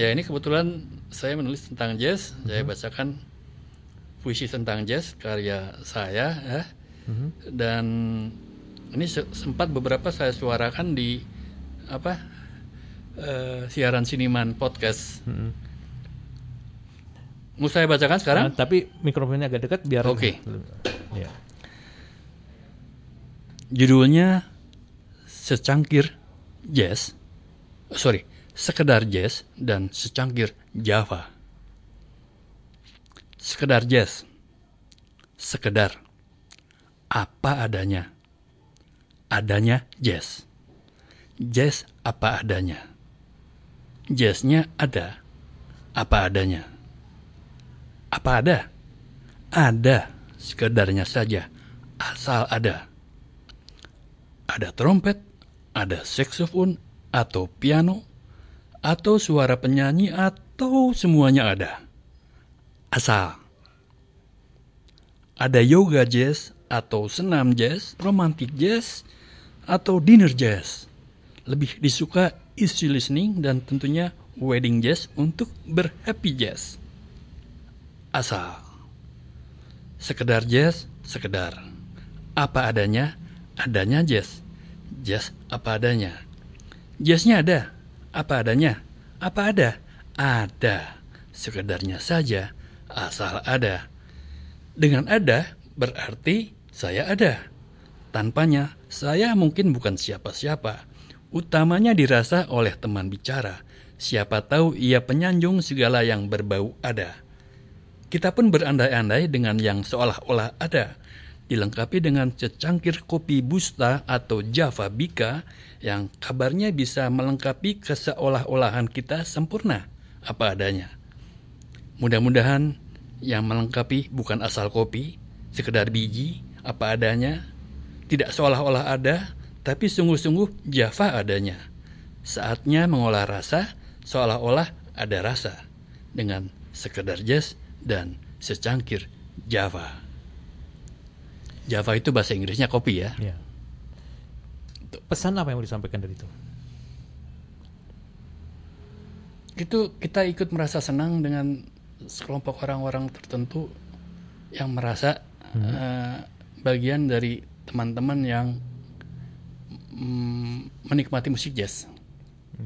ya ini kebetulan saya menulis tentang jazz. Mhm. Saya bacakan puisi tentang jazz karya saya ya. Mhm. Dan ini se- sempat beberapa saya suarakan di apa eh, siaran siniman podcast. Mhm. Mau saya bacakan sekarang? Nah, tapi mikrofonnya agak dekat biar Oke. Ya. Judulnya secangkir jazz, sorry, sekedar jazz dan secangkir Java. Sekedar jazz, sekedar. Apa adanya, adanya jazz, jazz apa adanya, jazznya ada, apa adanya, apa ada, ada. Sekedarnya saja, asal ada. Ada trompet, ada saksofon, atau piano, atau suara penyanyi, atau semuanya ada. Asal. Ada yoga jazz, atau senam jazz, romantic jazz, atau dinner jazz. Lebih disuka easy listening dan tentunya wedding jazz untuk berhappy jazz. Asal. Sekedar jazz, sekedar. Apa adanya, adanya jazz. Jazz apa adanya. Jazznya ada. Apa adanya? Apa ada? Ada. Sekedarnya saja, asal ada. Dengan ada, berarti saya ada. Tanpanya, saya mungkin bukan siapa-siapa. Utamanya dirasa oleh teman bicara. Siapa tahu ia penyanjung segala yang berbau ada. Kita pun berandai-andai dengan yang seolah-olah ada dilengkapi dengan secangkir kopi Busta atau Java Bika yang kabarnya bisa melengkapi keseolah-olahan kita sempurna apa adanya. Mudah-mudahan yang melengkapi bukan asal kopi, sekedar biji, apa adanya, tidak seolah-olah ada, tapi sungguh-sungguh Java adanya. Saatnya mengolah rasa seolah-olah ada rasa dengan sekedar jazz dan secangkir Java. Java itu bahasa Inggrisnya kopi ya. Ya. Pesan apa yang mau disampaikan dari itu? Itu kita ikut merasa senang dengan sekelompok orang-orang tertentu yang merasa eh, bagian dari teman-teman yang mm, menikmati musik jazz.